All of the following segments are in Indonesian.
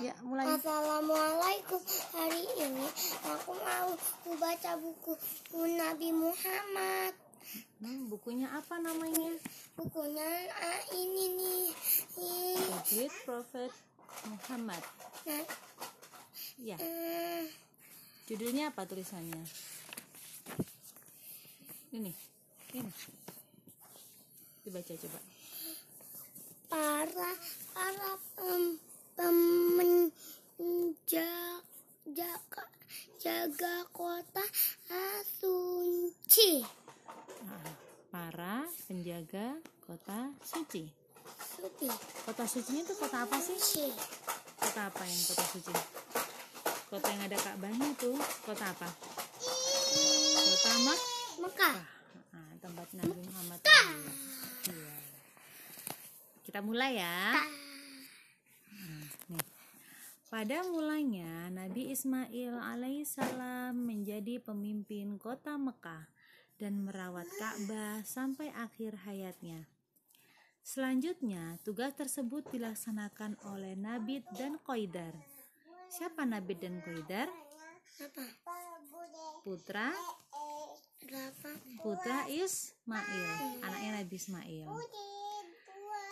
Ya, mulai. Assalamualaikum. Hari ini aku mau membaca buku Nabi Muhammad. Hmm, bukunya apa namanya? Bukunya ah, ini nih. Ih, The Great Prophet Muhammad. Nah, Ya, eh, judulnya apa tulisannya? Ini, ini. Dibaca coba. para para pem, pemenjaga jaga, kota Asunci. Nah, para penjaga kota suci. Suci. Kota sucinya itu kota apa sih? Suci. Kota apa yang kota suci? Kota yang ada Ka'bahnya itu kota apa? Kota Mak Mekah. Nah, tempat Nabi Muhammad. Iya. Kita mulai ya. Pada mulanya Nabi Ismail alaihissalam menjadi pemimpin kota Mekah dan merawat Ka'bah sampai akhir hayatnya. Selanjutnya, tugas tersebut dilaksanakan oleh Nabid dan Qaidar. Siapa Nabid dan Qaidar? Apa? Putra putra Ismail, anaknya Nabi Ismail.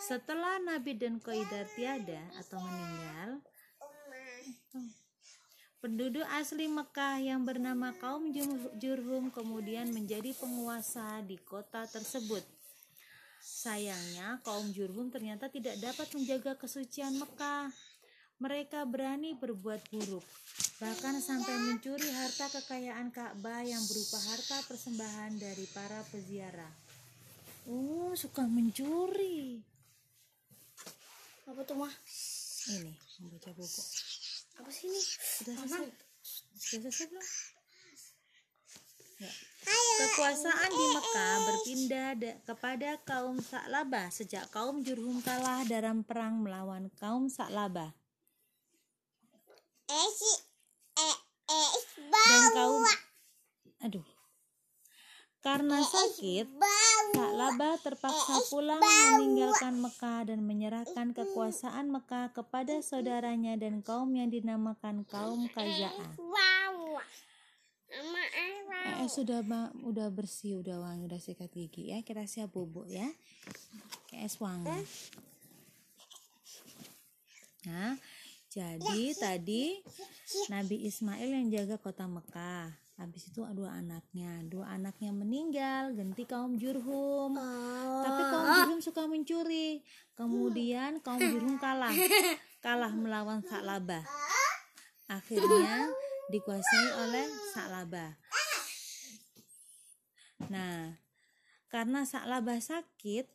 Setelah Nabi dan Qaidar tiada atau meninggal, penduduk asli Mekah yang bernama kaum Jurhum kemudian menjadi penguasa di kota tersebut. Sayangnya, kaum Jurhum ternyata tidak dapat menjaga kesucian Mekah. Mereka berani berbuat buruk, bahkan sampai mencuri harta kekayaan Ka'bah yang berupa harta persembahan dari para peziarah. Oh, suka mencuri. Apa tuh mah? Ini, membaca buku. Apa sih ini? Sudah selesai? Sudah selesai belum? Ya. Kekuasaan di Mekah berpindah da- kepada kaum Sa'labah sejak kaum Jurhum kalah dalam perang melawan kaum Sa'labah. Eh eh Dan kaum Aduh. Karena sakit, Sa'labah terpaksa pulang meninggalkan Mekah dan menyerahkan kekuasaan Mekah kepada saudaranya dan kaum yang dinamakan kaum Kaza'ah. Eh, Eh, sudah udah bersih, udah wangi, udah sikat gigi ya. Kita siap bubuk ya. Es wangi. Nah, jadi tadi Nabi Ismail yang jaga kota Mekah. Habis itu dua anaknya, dua anaknya meninggal, ganti kaum Jurhum. Tapi kaum Jurhum suka mencuri. Kemudian kaum Jurhum kalah, kalah melawan Sa'labah. Akhirnya dikuasai oleh Sa'labah. Nah, karena Sa'labah sakit,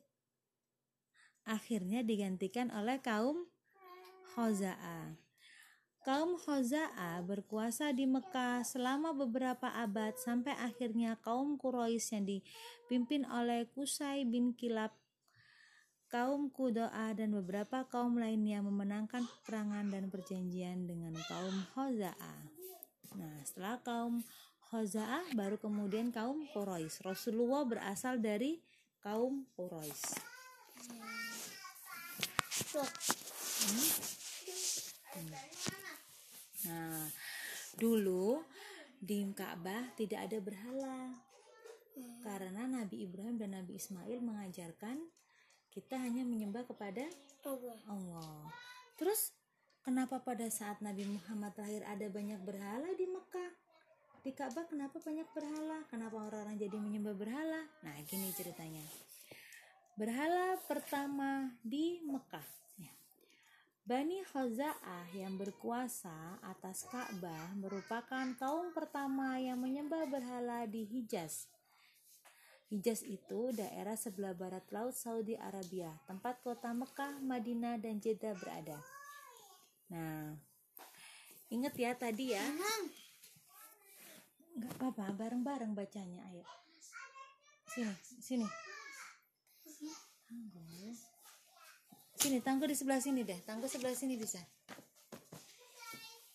akhirnya digantikan oleh kaum Khoza'ah. Kaum Khoza'ah berkuasa di Mekah selama beberapa abad sampai akhirnya kaum Quraisy yang dipimpin oleh Kusai bin Kilab, kaum Kudoa dan beberapa kaum lainnya memenangkan peperangan dan perjanjian dengan kaum Khoza'ah. Nah, setelah kaum Khoza'ah baru kemudian kaum Quraisy. Rasulullah berasal dari kaum Quraisy. Nah, dulu di Ka'bah tidak ada berhala. Karena Nabi Ibrahim dan Nabi Ismail mengajarkan kita hanya menyembah kepada Allah. Allah. Terus kenapa pada saat Nabi Muhammad lahir ada banyak berhala di Mekah? Di Ka'bah kenapa banyak berhala? Kenapa orang-orang jadi menyembah berhala? Nah, gini ceritanya. Berhala pertama di Mekah. Bani Khaza'ah yang berkuasa atas Ka'bah merupakan kaum pertama yang menyembah berhala di Hijaz. Hijaz itu daerah sebelah barat laut Saudi Arabia, tempat kota Mekah, Madinah, dan Jeddah berada. Nah, ingat ya tadi ya. Nggak apa-apa, bareng-bareng bacanya, ayo. Sini, sini. Tanggul. Sini, tangguh di sebelah sini deh. Tangguh sebelah sini bisa.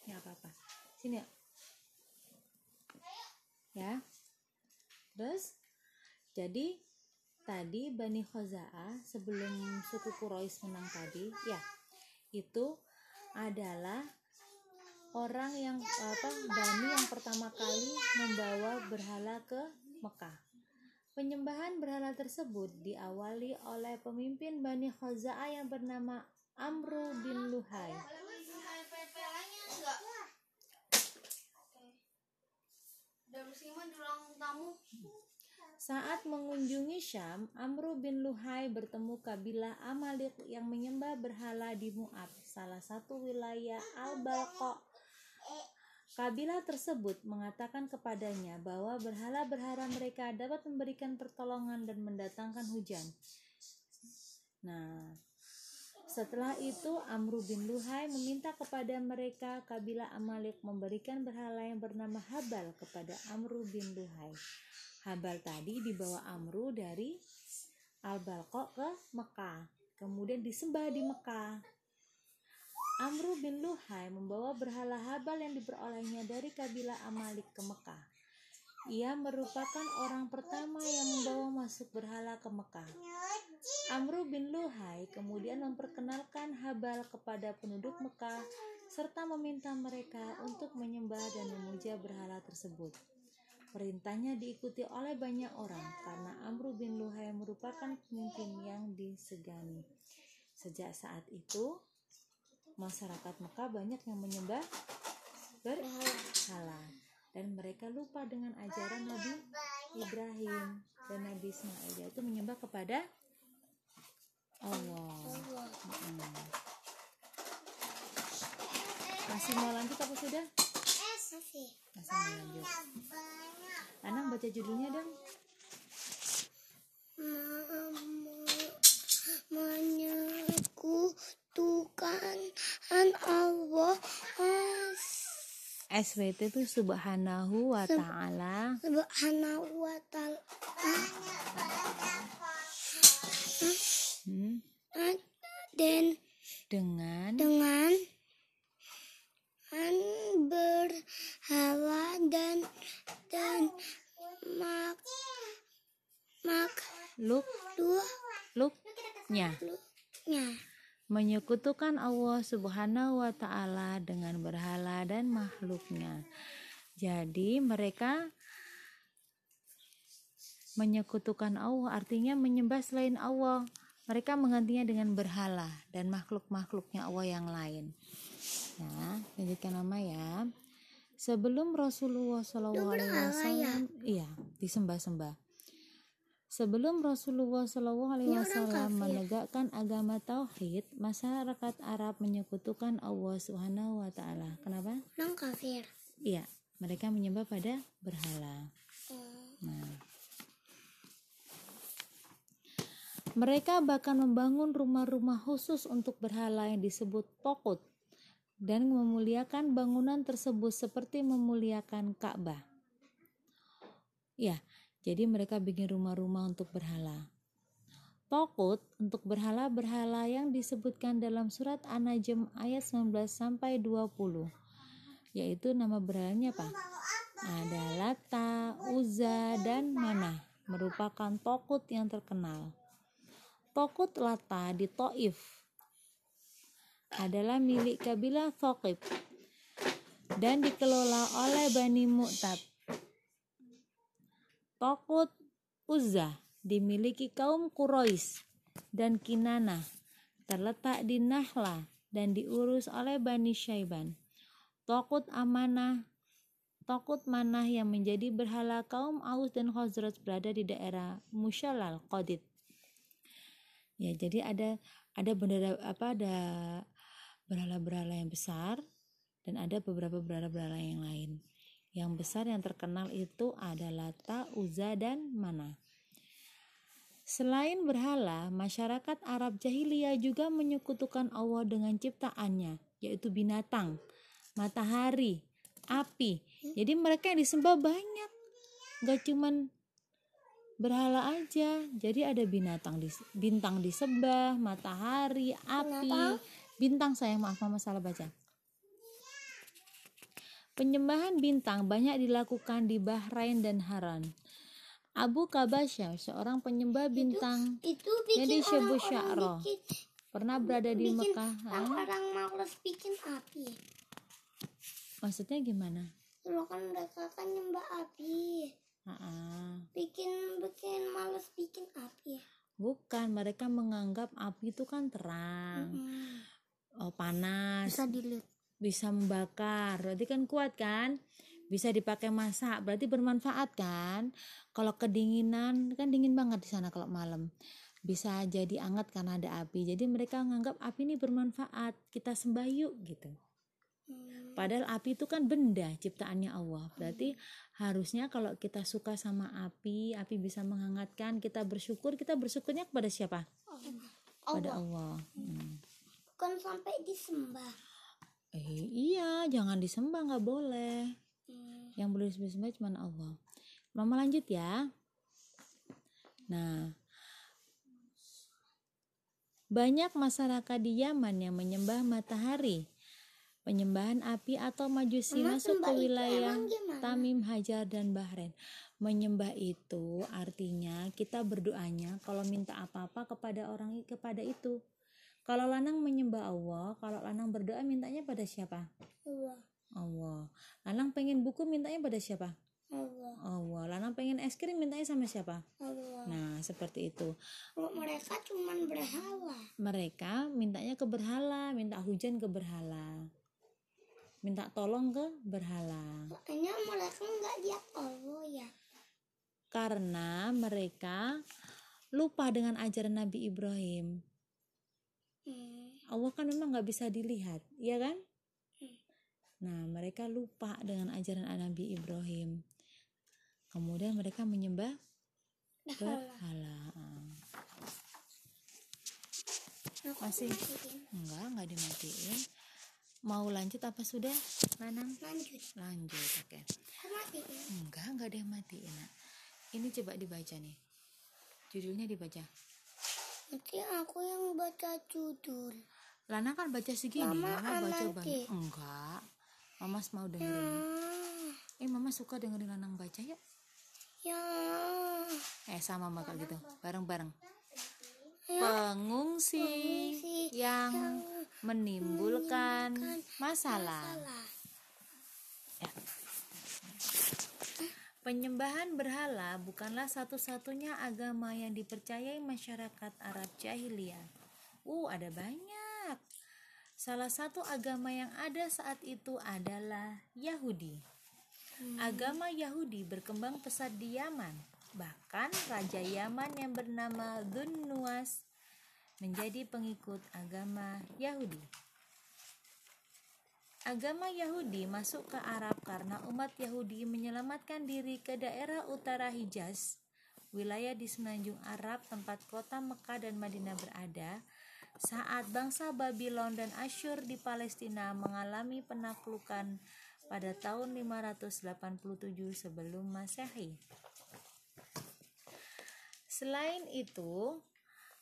Ya apa-apa. Sini ya. Ya. Terus jadi tadi Bani Khoza'ah sebelum suku Quraisy menang tadi, ya. Itu adalah orang yang apa Bani yang pertama kali membawa berhala ke Mekah. Penyembahan berhala tersebut diawali oleh pemimpin Bani Khuza'ah yang bernama Amru bin Luhai. Saat mengunjungi Syam, Amru bin Luhai bertemu kabilah Amalik yang menyembah berhala di Mu'ab, salah satu wilayah Al-Balqa. Kabilah tersebut mengatakan kepadanya bahwa berhala-berhala mereka dapat memberikan pertolongan dan mendatangkan hujan. Nah, setelah itu Amru bin Luhai meminta kepada mereka kabilah Amalik memberikan berhala yang bernama Habal kepada Amru bin Luhai. Habal tadi dibawa Amru dari Al-Balqa ke Mekah, kemudian disembah di Mekah. Amru bin Luhai membawa berhala Habal yang diperolehnya dari kabilah Amalik ke Mekah. Ia merupakan orang pertama yang membawa masuk berhala ke Mekah. Amru bin Luhai kemudian memperkenalkan Habal kepada penduduk Mekah serta meminta mereka untuk menyembah dan memuja berhala tersebut. Perintahnya diikuti oleh banyak orang karena Amru bin Luhai merupakan pemimpin yang disegani. Sejak saat itu, masyarakat Mekah banyak yang menyembah berhala dan mereka lupa dengan ajaran Nabi Ibrahim dan Nabi Ismail yaitu menyembah kepada Allah. Hmm. Masih mau lanjut apa sudah? Masih. Mau lanjut. Anang baca judulnya dong. Menyekutukan Allah SWT itu subhanahu wa ta'ala. Subhanahu wa ta'ala. Hmm, dan dengan dengan an berhala dan dan mak mak luk dua luknya. nya menyekutukan Allah subhanahu wa ta'ala dengan berhala dan makhluknya. Jadi mereka menyekutukan Allah artinya menyembah selain Allah. Mereka menggantinya dengan berhala dan makhluk-makhluknya Allah yang lain. Ya lanjutkan nama ya. Sebelum Rasulullah Alaihi Wasallam iya disembah-sembah sebelum Rasulullah Shallallahu Alaihi orang Wasallam menegakkan agama tauhid masyarakat Arab menyekutukan Allah Subhanahu Wa Taala. Kenapa? Orang kafir. Iya mereka menyembah pada berhala. Nah, mereka bahkan membangun rumah-rumah khusus untuk berhala yang disebut pokut dan memuliakan bangunan tersebut seperti memuliakan Ka'bah. Ya, jadi mereka bikin rumah-rumah untuk berhala. Tokut untuk berhala-berhala yang disebutkan dalam surat An-Najm ayat 19 sampai 20 yaitu nama berhalanya apa? Ada Lata, Uzza, dan Manah merupakan tokut yang terkenal. Tokut Lata di Taif adalah milik kabilah Thaqib dan dikelola oleh Bani Mu'tab. Tokut Uzza dimiliki kaum Quraisy dan Kinana terletak di Nahla dan diurus oleh Bani Syaiban. Tokut Amanah Tokut Manah yang menjadi berhala kaum Aus dan Khazraj berada di daerah Musyalal Qadid. Ya, jadi ada ada bendera apa ada berhala-berhala yang besar dan ada beberapa berhala-berhala yang lain. Yang besar yang terkenal itu adalah Ta, Uzza dan Mana. Selain berhala, masyarakat Arab jahiliyah juga menyekutukan Allah dengan ciptaannya, yaitu binatang, matahari, api. Jadi mereka yang disembah banyak. Gak cuman berhala aja. Jadi ada binatang di bintang disembah, matahari, api, bintang sayang maaf mama salah baca. Penyembahan bintang banyak dilakukan di Bahrain dan Haran. Abu Kabasya, seorang penyembah bintang itu Syabu orang-orang Sya'ra. bikin pernah berada di bikin Mekah yang Hah? orang malas bikin api maksudnya gimana dulu kan mereka kan nyembah api Ha-ha. bikin bikin malas bikin api bukan mereka menganggap api itu kan terang Mm-mm. oh, panas bisa dilihat bisa membakar berarti kan kuat kan? Bisa dipakai masak berarti bermanfaat kan? Kalau kedinginan kan dingin banget di sana kalau malam. Bisa jadi hangat karena ada api jadi mereka menganggap api ini bermanfaat kita sembah yuk gitu. Hmm. padahal api itu kan benda ciptaannya Allah. Berarti harusnya kalau kita suka sama api api bisa menghangatkan kita bersyukur kita bersyukurnya kepada siapa? Pada Allah. Allah. Hmm. bukan sampai disembah iya jangan disembah nggak boleh Hmm. yang boleh disembah cuma Allah. Mama lanjut ya. Nah, banyak masyarakat di Yaman yang menyembah matahari, penyembahan api atau majusi Mama masuk ke wilayah? Tamim Hajar dan Bahrain. Menyembah itu artinya kita berdoanya kalau minta apa-apa kepada orang kepada itu. Kalau lanang menyembah Allah, kalau lanang berdoa mintanya pada siapa? Allah Allah. Lanang pengen buku mintanya pada siapa? Allah Allah. Lanang pengen es krim mintanya sama siapa? Allah Nah, seperti itu. kalau mereka cuman berhala Mereka mintanya ke berhala, minta hujan ke berhala. Minta tolong ke berhala. Soalnya mereka nggak lihat Allah ya Karena mereka lupa dengan ajaran Nabi Ibrahim. Hmm. Allah kan memang nggak bisa dilihat, ya kan? Hmm. Nah, mereka lupa dengan ajaran Nabi Ibrahim. Kemudian mereka menyembah Berhala. Masih. Enggak, enggak dimatiin. Mau lanjut apa sudah? Lanang? lanjut Lanjut, oke. Matiin Enggak, enggak ada yang matiin. Nak. Ini coba dibaca nih. Judulnya dibaca. Nanti aku yang baca judul Lana kan baca segini, Mama, Mama baca banyak. Enggak. Mama mau dengerin. ah, Eh, Mama suka dengerin Lanang baca ya? ya Eh, sama Mama kayak gitu. Bareng-bareng. ya Pengungsi Pengungsi yang yang menimbulkan masalah. salah Penyembahan berhala bukanlah satu-satunya agama yang dipercayai masyarakat Arab jahiliyah. Uh, ada banyak. Salah satu agama yang ada saat itu adalah Yahudi. Agama Yahudi berkembang pesat di Yaman. Bahkan Raja Yaman yang bernama Dhun Nuwas menjadi pengikut agama Yahudi. Agama Yahudi masuk ke Arab karena umat Yahudi menyelamatkan diri ke daerah utara Hijaz, wilayah di semenanjung Arab tempat kota Mekah dan Madinah berada, saat bangsa Babylon dan Asyur di Palestina mengalami penaklukan pada tahun 587 sebelum Masehi. Selain itu,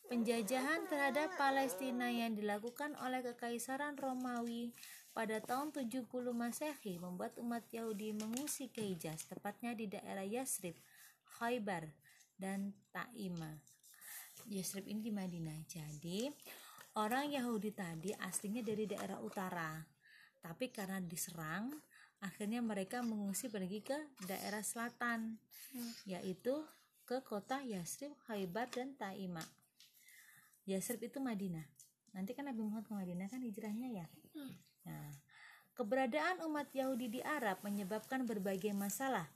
penjajahan terhadap Palestina yang dilakukan oleh Kekaisaran Romawi pada tahun 70 Masehi membuat umat Yahudi mengungsi ke Hijaz, tepatnya di daerah Yasrib, Khaybar, dan Taima. Yasrib ini di Madinah. Jadi, orang Yahudi tadi aslinya dari daerah utara. Tapi karena diserang, akhirnya mereka mengungsi pergi ke daerah selatan, yaitu ke kota Yasrib, Khaybar, dan Taima. Yasrib itu Madinah. Nanti kan Nabi Muhammad ke Madinah kan hijrahnya ya. Nah, keberadaan umat Yahudi di Arab menyebabkan berbagai masalah.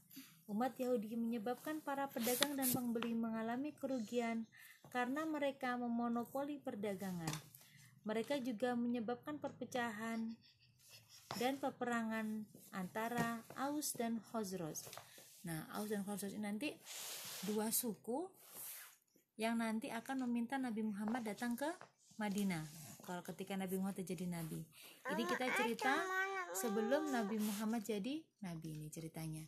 Umat Yahudi menyebabkan para pedagang dan pembeli mengalami kerugian karena mereka memonopoli perdagangan. Mereka juga menyebabkan perpecahan dan peperangan antara Aus dan Khosrow. Nah, Aus dan Khosrow ini nanti dua suku yang nanti akan meminta Nabi Muhammad datang ke Madinah. Kalau ketika Nabi Muhammad jadi nabi. Jadi kita cerita sebelum Nabi Muhammad jadi nabi ini ceritanya.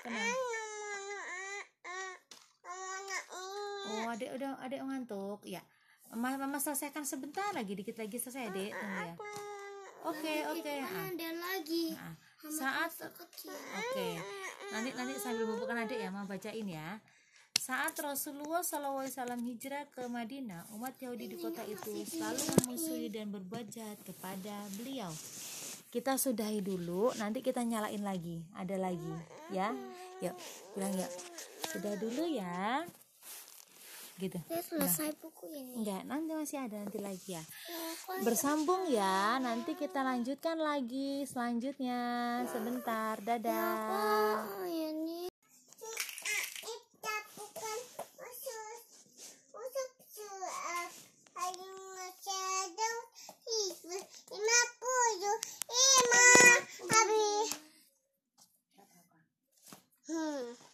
Kenapa? Oh, adek udah adek ngantuk. Ya. Mama, mama selesaikan sebentar lagi, dikit lagi selesai, Dek. Ya. Oke, oke. Kan Ah. ada lagi Sama saat Oke. Nanti nanti sambil bubukan adik ya, mau bacain ya. Saat Rasulullah SAW hijrah ke Madinah, umat Yahudi di kota itu selalu memusuhi dan berbuat jahat kepada beliau. Kita sudahi dulu, nanti kita nyalain lagi. Ada lagi, ya? Yuk, bilang yuk. Sudah dulu ya. Gitu. Saya selesai buku ini. Enggak, nanti masih ada nanti lagi ya. Aku Bersambung ya, nanti kita lanjutkan lagi selanjutnya. Sebentar, dadah. Oh, ini. Kita bukan usus. Usus suap. Ayo shadow. Lima puluh. Lima. Habis. Hmm. Hmm.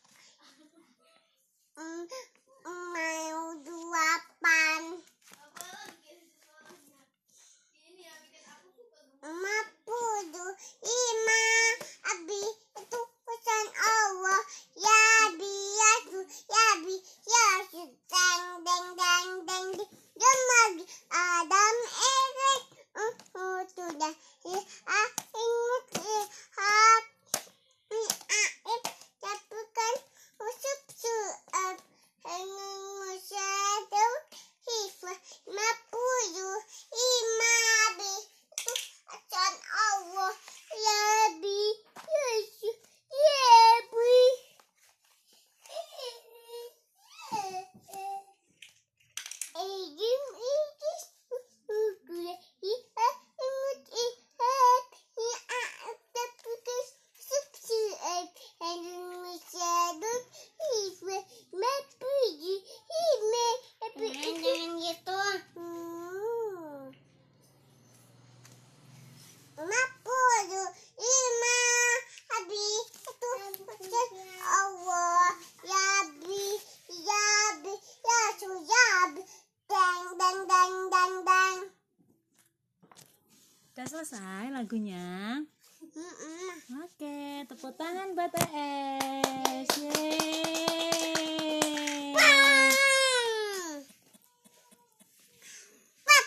Lagunya. Mm-mm. Oke, tepuk tangan buat ES. Yeay.